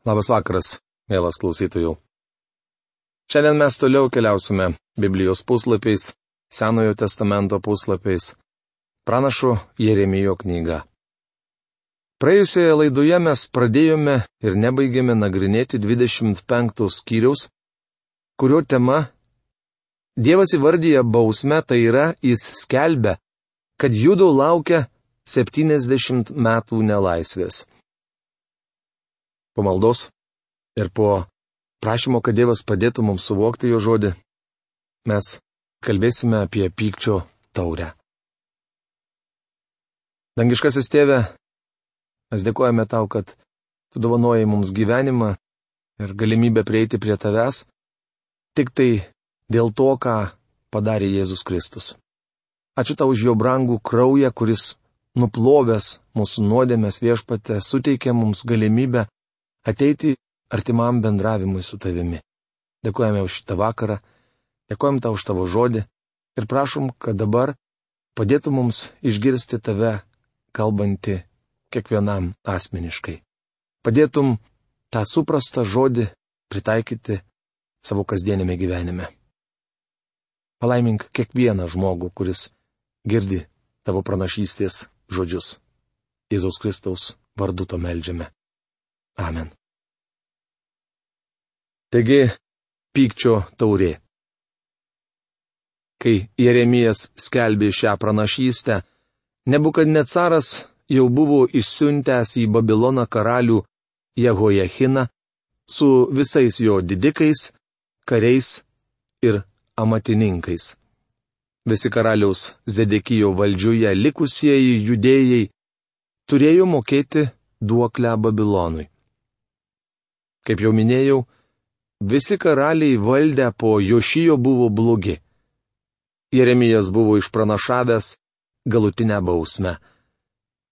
Labas vakaras, mielas klausytojų. Šiandien mes toliau keliausime Biblijos puslapiais, Senojo testamento puslapiais, pranašo Jeremijo knyga. Praėjusioje laidoje mes pradėjome ir nebaigėme nagrinėti 25 skyriaus, kurio tema Dievas įvardyja bausmę, tai yra jis skelbia, kad judo laukia 70 metų nelaisvės po maldos ir po prašymo, kad Dievas padėtų mums suvokti jo žodį, mes kalbėsime apie pykčio taurę. Dangiškasis tėve, mes dėkojame tau, kad tu dovanojai mums gyvenimą ir galimybę prieiti prie tavęs, tik tai dėl to, ką padarė Jėzus Kristus. Ačiū tau už jo brangų kraują, kuris nuplovęs mūsų nuodėmės viešpate suteikė mums galimybę ateiti artimam bendravimui su tavimi. Dėkojame už šitą vakarą, dėkojame tau už tavo žodį ir prašom, kad dabar padėtų mums išgirsti tave, kalbantį kiekvienam asmeniškai. Padėtum tą suprastą žodį pritaikyti savo kasdienėme gyvenime. Palaimink kiekvieną žmogų, kuris girdi tavo pranašystės žodžius. Jėzaus Kristaus vardu to melžiame. Amen. Taigi, pykčio taurė. Kai Jeremijas skelbė šią pranašystę, Nebukadnecaras jau buvo išsiuntęs į Babiloną karalių Jehojachiną su visais jo didikais, kariais ir amatininkais. Visi karaliaus Zedekijo valdžiuje likusieji judėjai turėjo mokėti duoklę Babilonui. Kaip jau minėjau, visi karaliai valdę po Jošijo buvo blogi. Jeremijas buvo išpranašavęs galutinę bausmę.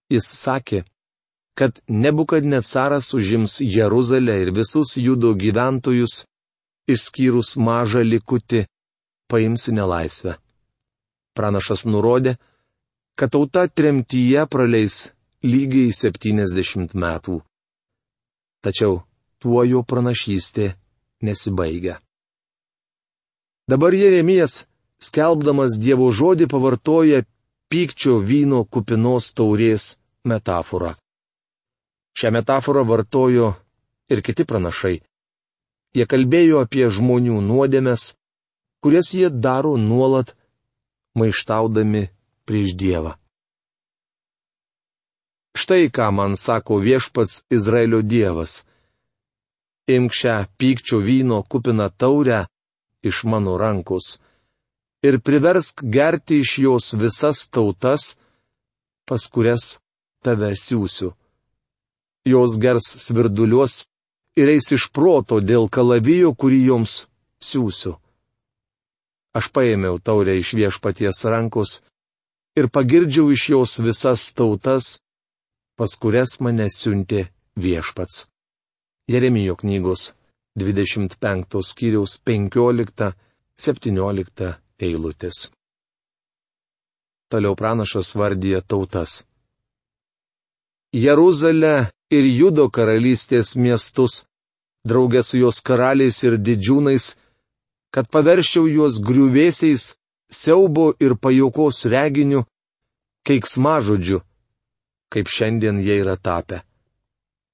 Jis sakė, kad nebukadnecaras užims Jeruzalę ir visus judo gyventojus, išskyrus mažą likutį, paims į nelaisvę. Pranašas nurodė, kad tauta tremtyje praleis lygiai 70 metų. Tačiau tuo jo pranašystė nesibaigia. Dabar Jeremijas, skelbdamas Dievo žodį, pavartoja pykčio vyno kupinos taurės metaforą. Šią metaforą vartojo ir kiti pranašai. Jie kalbėjo apie žmonių nuodėmes, kurias jie daro nuolat, maištaudami prieš Dievą. Štai ką man sako viešpats Izraelio Dievas imk šią pykčio vyno kupiną taurę iš mano rankos ir priversk gerti iš jos visas tautas, pas kurias tave siūsiu. Jos gers svirduliuos ir eis iš proto dėl kalavijo, kurį joms siūsiu. Aš paėmiau taurę iš viešpaties rankos ir pagirdžiau iš jos visas tautas, pas kurias mane siuntė viešpats. Jeremijo knygos 25 skyriaus 15-17 eilutės. Toliau pranašas vardyje tautas. Jeruzalę ir Judo karalystės miestus, draugė su jos karaliais ir didžiūnais, kad paverščiau juos griuvėsiais, siaubo ir pajokos reginiu, keiksmažodžiu, kaip šiandien jie yra tapę.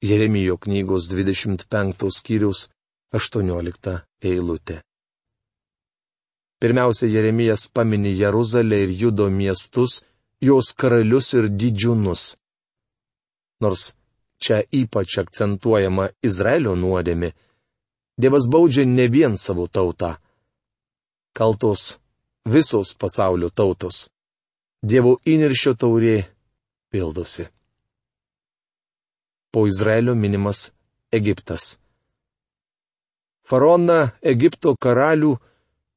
Jeremijo knygos 25 skyriaus 18 eilutė. Pirmiausia, Jeremijas pamini Jeruzalę ir Judo miestus, jos karalius ir didžiūnus. Nors čia ypač akcentuojama Izraelio nuodėmi, Dievas baudžia ne vien savo tautą. Kaltos visos pasaulio tautos. Dievo įniršio taurė pildosi po Izraelio minimas Egiptas. Faraoną Egipto karalių,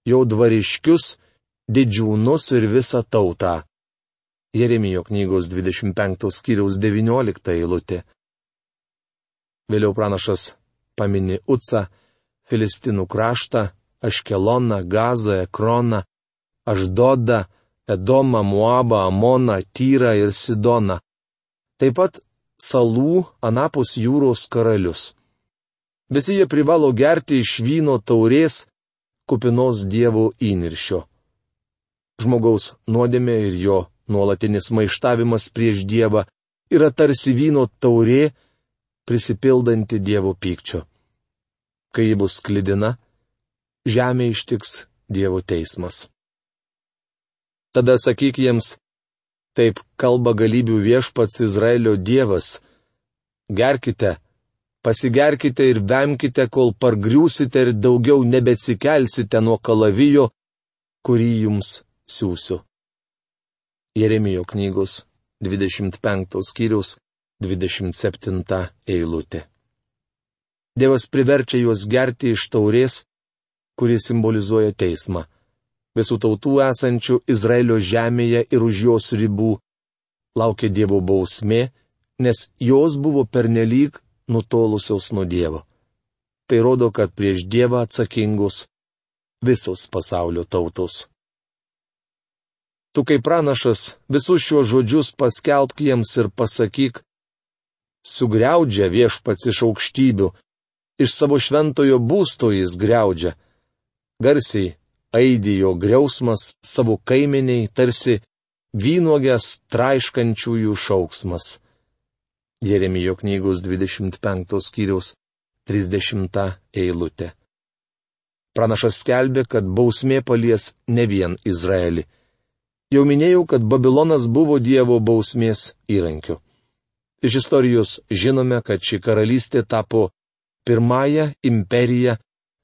jo dvariškius, didžiūnus ir visą tautą. Jeremijo knygos 25 skyriaus 19 eilutė. Vėliau pranašas pamini Utsą, Filistinų kraštą, Aškeloną, Gazą, Ekroną, Aždodą, Edomą, Moabą, Amoną, Tyrą ir Sidoną. Taip pat salų anapus jūros karalius. Visi jie privalo gerti iš vyno taurės, kupinos dievų įniršio. Žmogaus nuodėmė ir jo nuolatinis maištavimas prieš Dievą yra tarsi vyno taurė, prisipildanti Dievo pykčio. Kai ji bus sklidina, žemė ištiks Dievo teismas. Tada sakyk jiems, taip kalba galybių viešpats Izraelio Dievas. Gerkite, pasigerkite ir vemkite, kol pargriūsite ir daugiau nebetsikelsite nuo kalavijo, kurį jums siūsiu. Jeremijo knygos 25 skyriaus 27 eilutė. Dievas priverčia juos gerti iš taurės, kuri simbolizuoja teismą. Visų tautų esančių Izraelio žemėje ir už jos ribų laukia Dievo bausmė, nes jos buvo pernelyg nutolusios nuo Dievo. Tai rodo, kad prieš Dievą atsakingus visos pasaulio tautos. Tu kaip pranašas visus šiuos žodžius paskelbk jiems ir pasakyk, sugriaudžia viešpats iš aukštybių, iš savo šventojo būsto jis greudžia. Garsiai aidijo griausmas savo kaimeniai, tarsi vynogės traiškančiųjų šauksmas. Jeremijo knygos 25 skyriaus 30 eilutė. Pranašas skelbė, kad bausmė palies ne vien Izraelį. Jau minėjau, kad Babilonas buvo Dievo bausmės įrankiu. Iš istorijos žinome, kad ši karalystė tapo pirmąją imperiją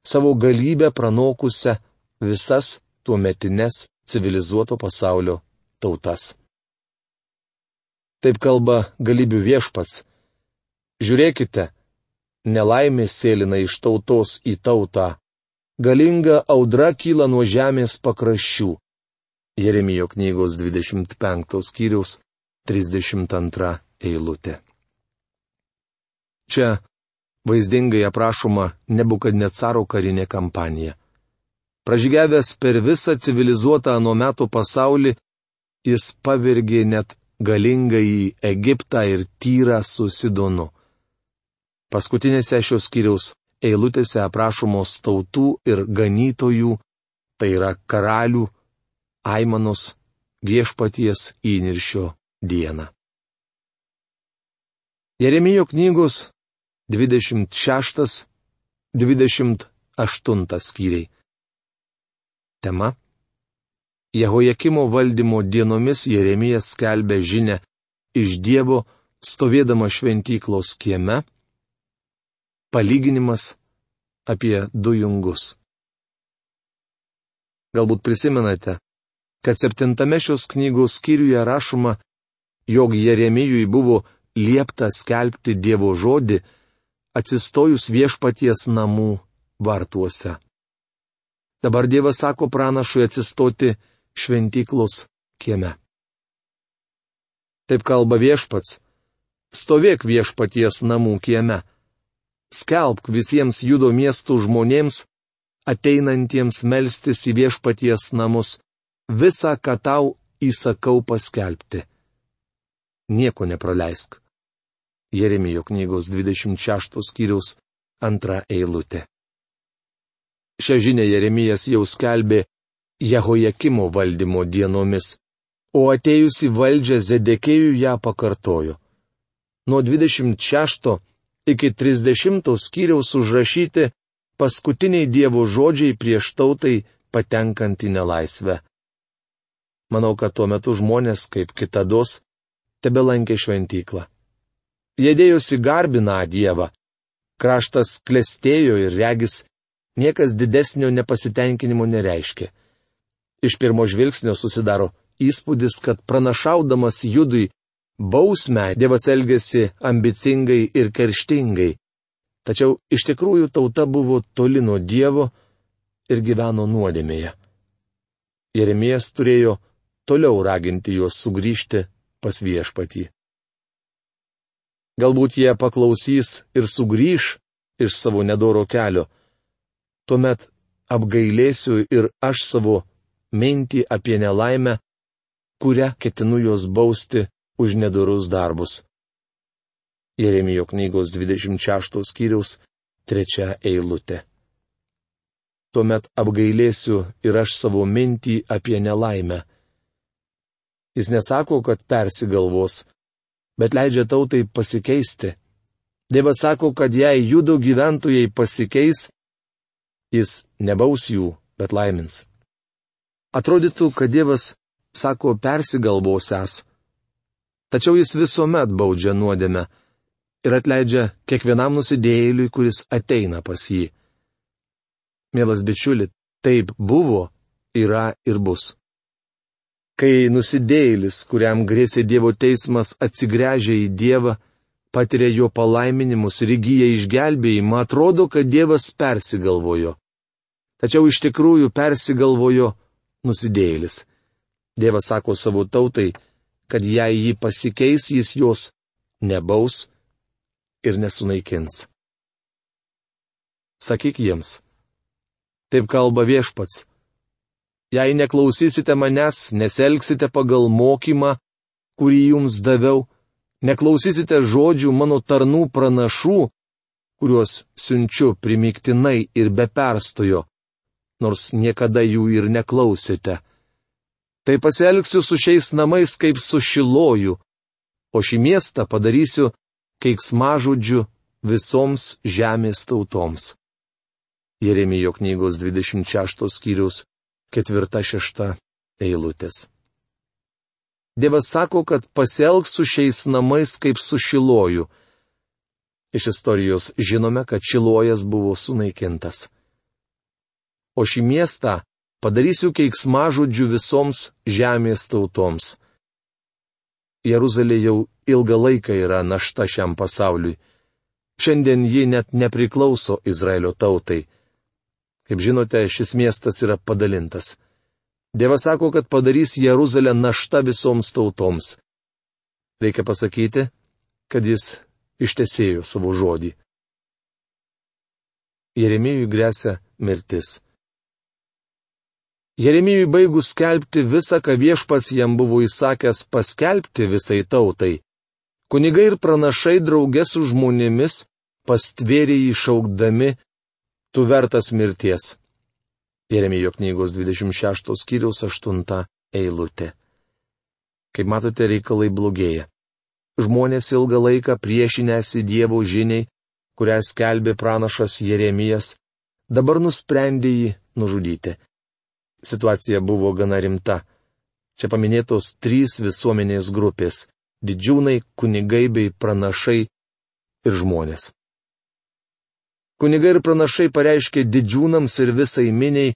savo galybę pranokusią visas tuometinės civilizuoto pasaulio tautas. Taip kalba galybių viešpats. Žiūrėkite, nelaimė sėlina iš tautos į tautą. Galinga audra kyla nuo žemės pakraščių. Jeremijo knygos 25 skyriaus 32 eilutė. Čia vaizdingai aprašoma nebukadnecaro karinė kampanija. Pražygiavęs per visą civilizuotą nuo metų pasaulį, jis pavirgė net galingą į Egiptą ir tyrą su Sidonu. Paskutinėse šios skyriaus eilutėse aprašomos tautų ir ganytojų, tai yra karalių, aimanos, viešpaties įniršio diena. Jeremijo knygos 26-28 skyriai. Tema Jehojakimo valdymo dienomis Jeremijas skelbė žinę iš Dievo, stovėdama šventyklos kieme. Palyginimas apie du jungus. Galbūt prisimenate, kad septintame šios knygos skyriuje rašoma, jog Jeremijui buvo liepta skelbti Dievo žodį, atsistojus viešpaties namų vartuose. Dabar Dievas sako pranašui atsistoti šventyklos kieme. Taip kalba viešpats. Stovėk viešpaties namų kieme. Skelbk visiems judo miestų žmonėms, ateinantiems melstis į viešpaties namus, visą, ką tau įsakau paskelbti. Nieko nepraleisk. Jeremijo knygos 26 skyriaus antra eilutė. Šią žinę Jeremijas jau skelbė Jehojakimo valdymo dienomis, o atėjusi valdžia Zedekėjų ją pakartojo. Nuo 26 iki 30 skyriaus užrašyti paskutiniai Dievo žodžiai prieš tautai patenkant į nelaisvę. Manau, kad tuo metu žmonės, kaip kitados, tebe lankė šventyklą. Jie dėjosi garbiną Dievą. Kraštas klestėjo ir regis, niekas didesnio nepasitenkinimo nereiškė. Iš pirmo žvilgsnio susidaro įspūdis, kad pranašaudamas judui bausmę Dievas elgėsi ambicingai ir kerštingai. Tačiau iš tikrųjų tauta buvo toli nuo Dievo ir gyveno nuodėmėje. Jeremijas turėjo toliau raginti juos sugrįžti pas viešpatį. Galbūt jie paklausys ir sugrįž iš savo nedoro kelio. Tuomet apgailėsiu ir aš savo mintį apie nelaimę, kurią ketinu juos bausti už nedorus darbus. Jeremijo knygos 26 skyriaus trečia eilutė. Tuomet apgailėsiu ir aš savo mintį apie nelaimę. Jis nesako, kad persigalvos, bet leidžia tautai pasikeisti. Dievas sako, kad jei judų gyventojai pasikeis, jis nebaus jų, bet laimins. Atrodytų, kad Dievas sako persigalvosęs, tačiau jis visuomet baudžia nuodėmę ir atleidžia kiekvienam nusidėjėliui, kuris ateina pas jį. Mielas bičiuli, taip buvo, yra ir bus. Kai nusidėjėlis, kuriam grėsė Dievo teismas, atsigręžia į Dievą, patiria jo palaiminimus ir įgyja išgelbėjimą, atrodo, kad Dievas persigalvojo. Tačiau iš tikrųjų persigalvojo nusidėjėlis. Dievas sako savo tautai, kad jei jį pasikeis, jis jos nebaus, ir nesunaikins. Sakyk jiems. Taip kalba viešpats. Jei neklausysite manęs, neselgsite pagal mokymą, kurį jums daviau, neklausysite žodžių mano tarnų pranašų, kuriuos siunčiu primiktinai ir be perstojo, nors niekada jų ir neklausėte. Tai pasielgsiu su šiais namais kaip su šiloju, o šį miestą padarysiu keiksmažodžių visoms žemės tautoms. Jeremijo knygos 26 skyrius 4-6 eilutės. Dievas sako, kad pasielgs su šiais namais kaip su šiloju. Iš istorijos žinome, kad šilojas buvo sunaikintas. O šį miestą padarysiu keiksmažodžių visoms žemės tautoms. Jeruzalė jau ilgą laiką yra našta šiam pasauliui. Šiandien ji net nepriklauso Izraelio tautai. Kaip žinote, šis miestas yra padalintas. Dievas sako, kad padarys Jeruzalę našta visoms tautoms. Reikia pasakyti, kad jis ištesėjo savo žodį. Jeremijui grėsia mirtis. Jeremijui baigus skelbti visą, ką viešpats jam buvo įsakęs paskelbti visai tautai, kunigai ir pranašai draugė su žmonėmis pastvėrė jį šaukdami, tu vertas mirties. Jeremijo knygos 26 skyriaus 8 eilutė. Kaip matote, reikalai blogėja. Žmonės ilgą laiką priešinėsi Dievo žiniai, kurią skelbė pranašas Jeremijas, dabar nusprendė jį nužudyti situacija buvo gana rimta. Čia paminėtos trys visuomenės grupės - didžiūnai, kunigai bei pranašai ir žmonės. Kunigai ir pranašai pareiškė didžiūnams ir visai miniai,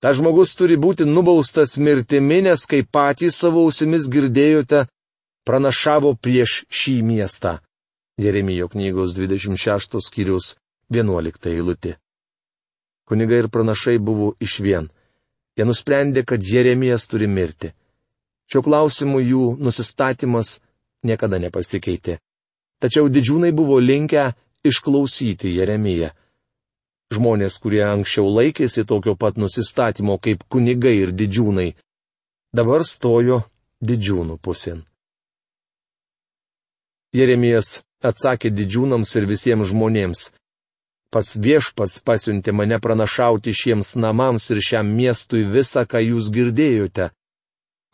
ta žmogus turi būti nubaustas mirtimi, nes kaip patys savo ausimis girdėjote, pranašavo prieš šį miestą. Jeremijo knygos 26 skyrius 11 eilutė. Kunigai ir pranašai buvo iš vien. Jie nusprendė, kad Jeremijas turi mirti. Šio klausimu jų nusistatymas niekada nepasikeitė. Tačiau didžiūnai buvo linkę išklausyti Jeremiją. Žmonės, kurie anksčiau laikėsi tokio pat nusistatymo kaip kunigai ir didžiūnai, dabar stojo didžiūnų pusin. Jeremijas atsakė didžiūnams ir visiems žmonėms Pats viešpats pasiuntė mane pranašauti šiems namams ir šiam miestui visą, ką jūs girdėjote.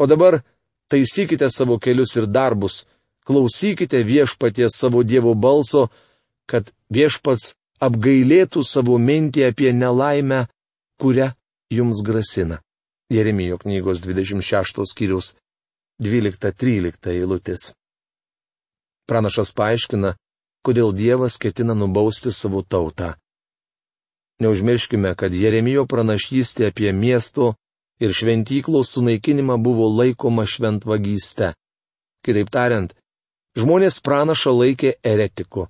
O dabar taisykite savo kelius ir darbus, klausykite viešpaties savo Dievo balso, kad viešpats apgailėtų savo mintį apie nelaimę, kurią jums grasina. Jeremijo knygos 26 skyrius 12-13 eilutės. Pranašas paaiškina, kodėl Dievas ketina nubausti savo tautą. Neužmirškime, kad Jeremijo pranašystė apie miesto ir šventyklos sunaikinimą buvo laikoma šventvagyste. Kitaip tariant, žmonės pranašą laikė eretiku.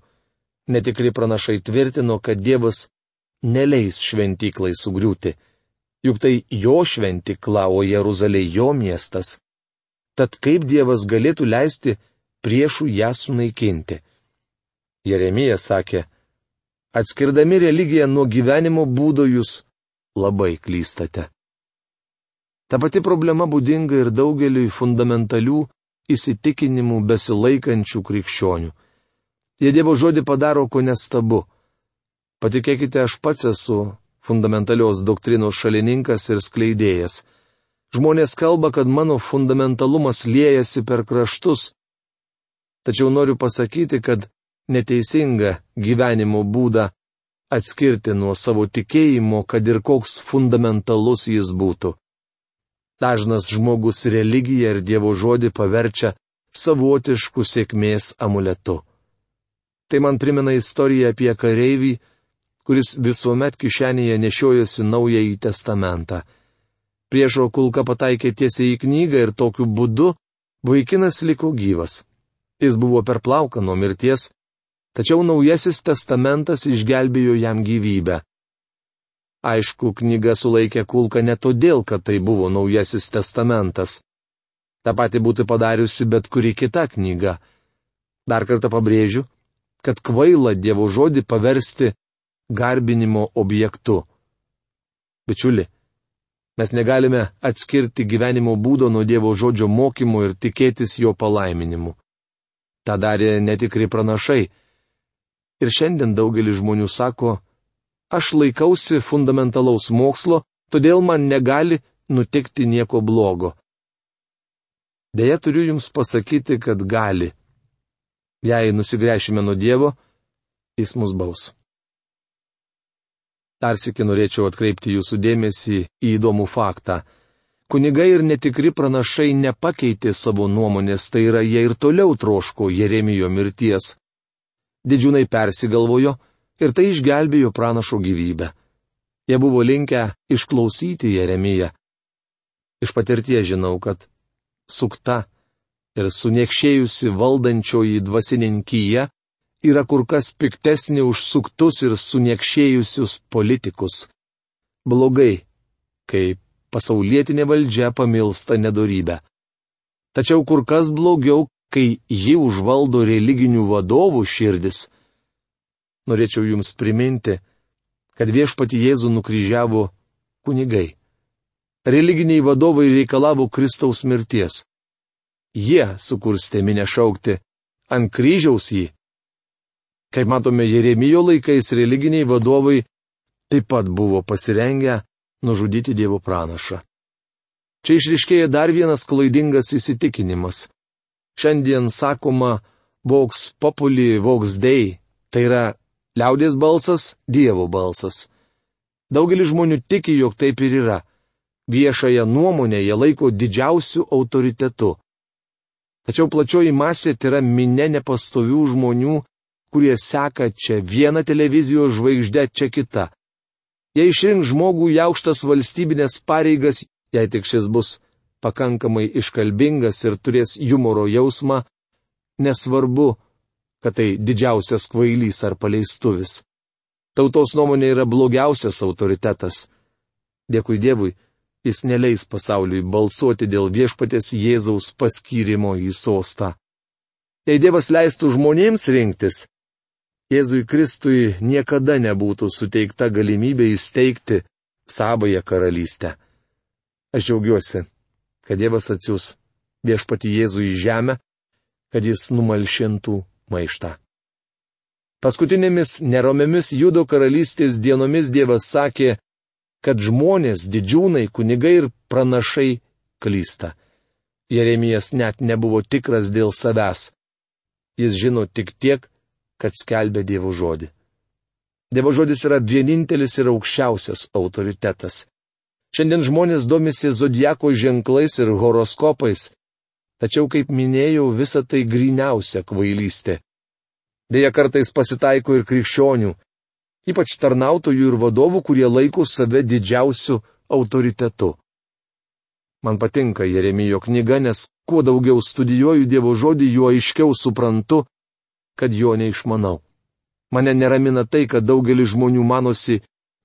Netikri pranašai tvirtino, kad Dievas neleis šventyklai sugriūti. Juk tai jo šventykla, o Jeruzalė jo miestas. Tad kaip Dievas galėtų leisti priešų ją sunaikinti? Jeremijas sakė, atskirdami religiją nuo gyvenimo būdo jūs labai klystate. Ta pati problema būdinga ir daugeliui fundamentalių įsitikinimų besilaikančių krikščionių. Jie Dievo žodį padaro ko nestabu. Patikėkite, aš pats esu fundamentalios doktrinos šalininkas ir skleidėjas. Žmonės kalba, kad mano fundamentalumas liejasi per kraštus. Tačiau noriu pasakyti, kad neteisinga gyvenimo būdą atskirti nuo savo tikėjimo, kad ir koks fundamentalus jis būtų. Dažnas žmogus religiją ir Dievo žodį paverčia savotišku sėkmės amuletu. Tai man primena istoriją apie kareivį, kuris visuomet kišenėje nešiojasi naująjį testamentą. Priešo kulka pataikė tiesiai į knygą ir tokiu būdu vaikinas liko gyvas. Jis buvo per plauką nuo mirties, tačiau Naujasis testamentas išgelbėjo jam gyvybę. Aišku, knyga sulaikė kulką ne todėl, kad tai buvo Naujasis testamentas. Ta pati būtų padariusi bet kuri kita knyga. Dar kartą pabrėžiu, kad kvaila Dievo žodį paversti garbinimo objektu. Bičiuli, mes negalime atskirti gyvenimo būdo nuo Dievo žodžio mokymo ir tikėtis jo palaiminimu. Ta darė netikri pranašai Ir šiandien daugelis žmonių sako, aš laikausi fundamentalaus mokslo, todėl man negali nutikti nieko blogo. Deja, turiu Jums pasakyti, kad gali. Jei nusigręšime nuo Dievo, Jis mus baus. Dar sėki norėčiau atkreipti Jūsų dėmesį į įdomų faktą. Kunigai ir netikri pranašai nepakeitė savo nuomonės, tai yra jie ir toliau troško Jeremijo mirties didžiūnai persigalvojo ir tai išgelbėjo pranašo gyvybę. Jie buvo linkę išklausyti Jeremiją. Iš patirties žinau, kad sukta ir suniekšėjusi valdančioji dvasininkyje yra kur kas piktesnė už suktus ir suniekšėjusius politikus. Blogai, kai pasaulietinė valdžia pamilsta nedorybę. Tačiau kur kas blogiau, kai ji užvaldo religinių vadovų širdis. Norėčiau Jums priminti, kad viešpati Jėzų nukryžiavo kunigai. Religiniai vadovai reikalavo Kristaus mirties. Jie sukurstė minę šaukti ant kryžiaus jį. Kaip matome, Jeremijo laikais religiniai vadovai taip pat buvo pasirengę nužudyti Dievo pranašą. Čia išriškėja dar vienas klaidingas įsitikinimas. Šiandien sakoma voks populi, voks dei, tai yra liaudės balsas, Dievo balsas. Daugelis žmonių tiki, jog taip ir yra. Viešąją nuomonę jie laiko didžiausiu autoritetu. Tačiau plačioji masė tai yra minė nepastovių žmonių, kurie seka čia vieną televizijos žvaigždę, čia kitą. Jei išrink žmogų į aukštas valstybinės pareigas, jei tik šis bus pakankamai iškalbingas ir turės humoro jausmą, nesvarbu, kad tai didžiausias kvailys ar paleistuvis. Tautos nuomonė yra blogiausias autoritetas. Dėkui Dievui, jis neleis pasauliui balsuoti dėl viešpatės Jėzaus paskyrimo į sostą. Jei Dievas leistų žmonėms rinktis, Jėzui Kristui niekada nebūtų suteikta galimybė įsteigti savoje karalystę. Aš džiaugiuosi, kad Dievas atsiūs viešpati Jėzų į žemę, kad jis numalšintų maištą. Paskutinėmis neromiamis Judo karalystės dienomis Dievas sakė, kad žmonės, didžiūnai, kunigai ir pranašai klysta. Jeremijas net nebuvo tikras dėl savęs. Jis žino tik tiek, kad skelbė Dievo žodį. Dievo žodis yra vienintelis ir aukščiausias autoritetas. Šiandien žmonės domisi zodieko ženklais ir horoskopais. Tačiau, kaip minėjau, visa tai griniausia kvailystė. Deja, kartais pasitaiko ir krikščionių, ypač tarnautojų ir vadovų, kurie laiko save didžiausiu autoritetu. Man patinka Jeremijo knyga, nes kuo daugiau studijuoju Dievo žodį, juo aiškiau suprantu, kad jo neišmanau. Mane neramina tai, kad daugelis žmonių manosi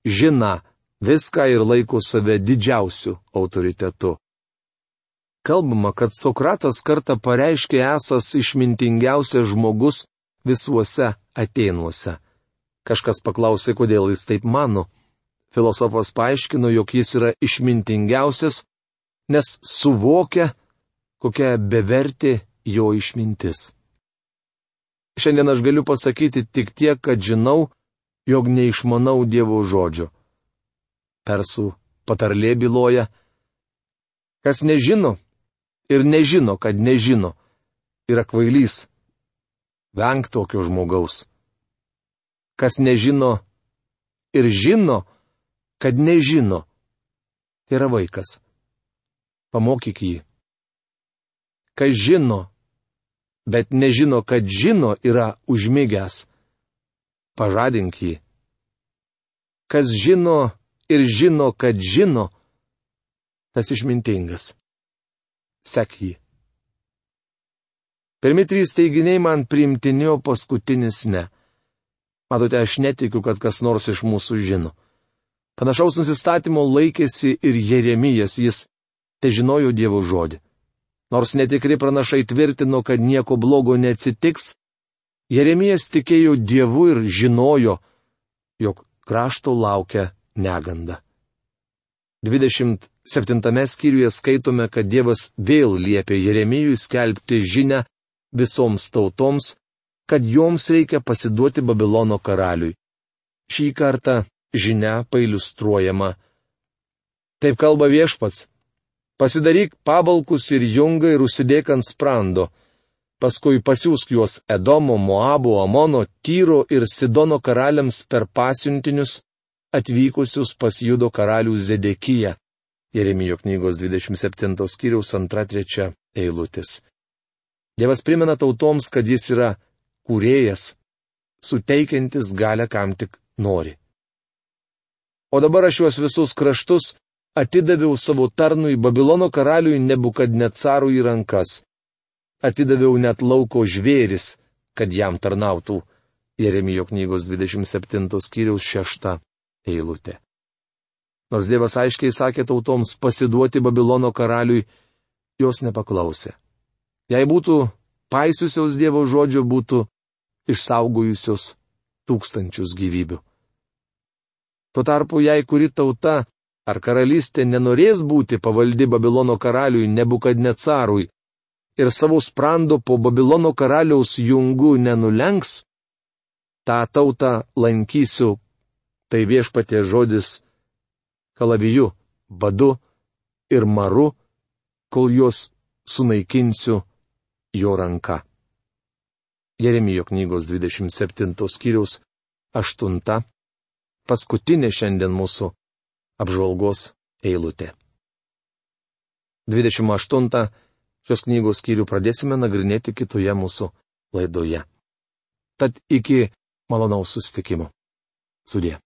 žina viską ir laiko save didžiausiu autoritetu. Kalbama, kad Sokratas kartą pareiškė esas išmintingiausias žmogus visuose Atenuose. Kažkas paklausė, kodėl jis taip mano. Filosofas paaiškino, jog jis yra išmintingiausias, nes suvokia, kokia bevertė jo išmintis. Šiandien aš galiu pasakyti tik tiek, kad žinau, jog neišmanau Dievo žodžio. Persų patarlė byloja, kas nežino ir nežino, kad nežino, yra kvailys. Venk tokio žmogaus. Kas nežino ir žino, kad nežino, tai yra vaikas. Pamokyk jį. Kas žino, bet nežino, kad žino, yra užmygęs. Pažadink jį. Kas žino ir žino, kad žino, tas išmintingas. Sek jį. Pirmi trys teiginiai man priimtini, o paskutinis ne. Matote, aš netikiu, kad kas nors iš mūsų žino. Panašaus nusistatymo laikėsi ir Jeremijas, jis te žinojo Dievo žodį. Nors netikri pranašai tvirtino, kad nieko blogo neatsitiks, Jeremijas tikėjo Dievu ir žinojo, jog krašto laukia neganda. 27 skyriuje skaitome, kad Dievas vėl liepė Jeremijui skelbti žinę visoms tautoms, kad joms reikia pasiduoti Babilono karaliui. Šį kartą žinia pailustruojama. Taip kalba viešpats. Pasidaryk pabalkus ir jungą ir užsidėk ant sprando. Paskui pasiūsk juos Edomo, Moabo, Amono, Tyro ir Sidono karaliams per pasiuntinius atvykusius pas Judo karalių Zedekiją. Jeremijo knygos 27 skyriaus 2-3 eilutės. Dievas primena tautoms, kad jis yra kūrėjas, suteikiantis galę kam tik nori. O dabar aš juos visus kraštus atidaviau savo tarnui Babilono karaliui Nebukadnecarui į rankas. Atidaviau net lauko žvėris, kad jam tarnautų. Jeremijo knygos 27 skyriaus 6 eilutė. Nors Dievas aiškiai sakė tautoms pasiduoti Babilono karaliui, jos nepaklausė. Jei būtų paisiusios Dievo žodžio, būtų išsaugojusios tūkstančius gyvybių. Tuo tarpu, jei kuri tauta ar karalystė nenorės būti pavaldi Babilono karaliui Nebukadnecarui ir savo sprando po Babilono karaliaus jungu nenulenks, tą tautą lankysiu, tai viešpatė žodis kalaviju, badu ir maru, kol juos sunaikinsiu jo ranka. Jeremijo knygos 27 skyriaus 8. Paskutinė šiandien mūsų apžvalgos eilutė. 28 šios knygos skyrių pradėsime nagrinėti kitoje mūsų laidoje. Tad iki malonaus susitikimo. Sudė.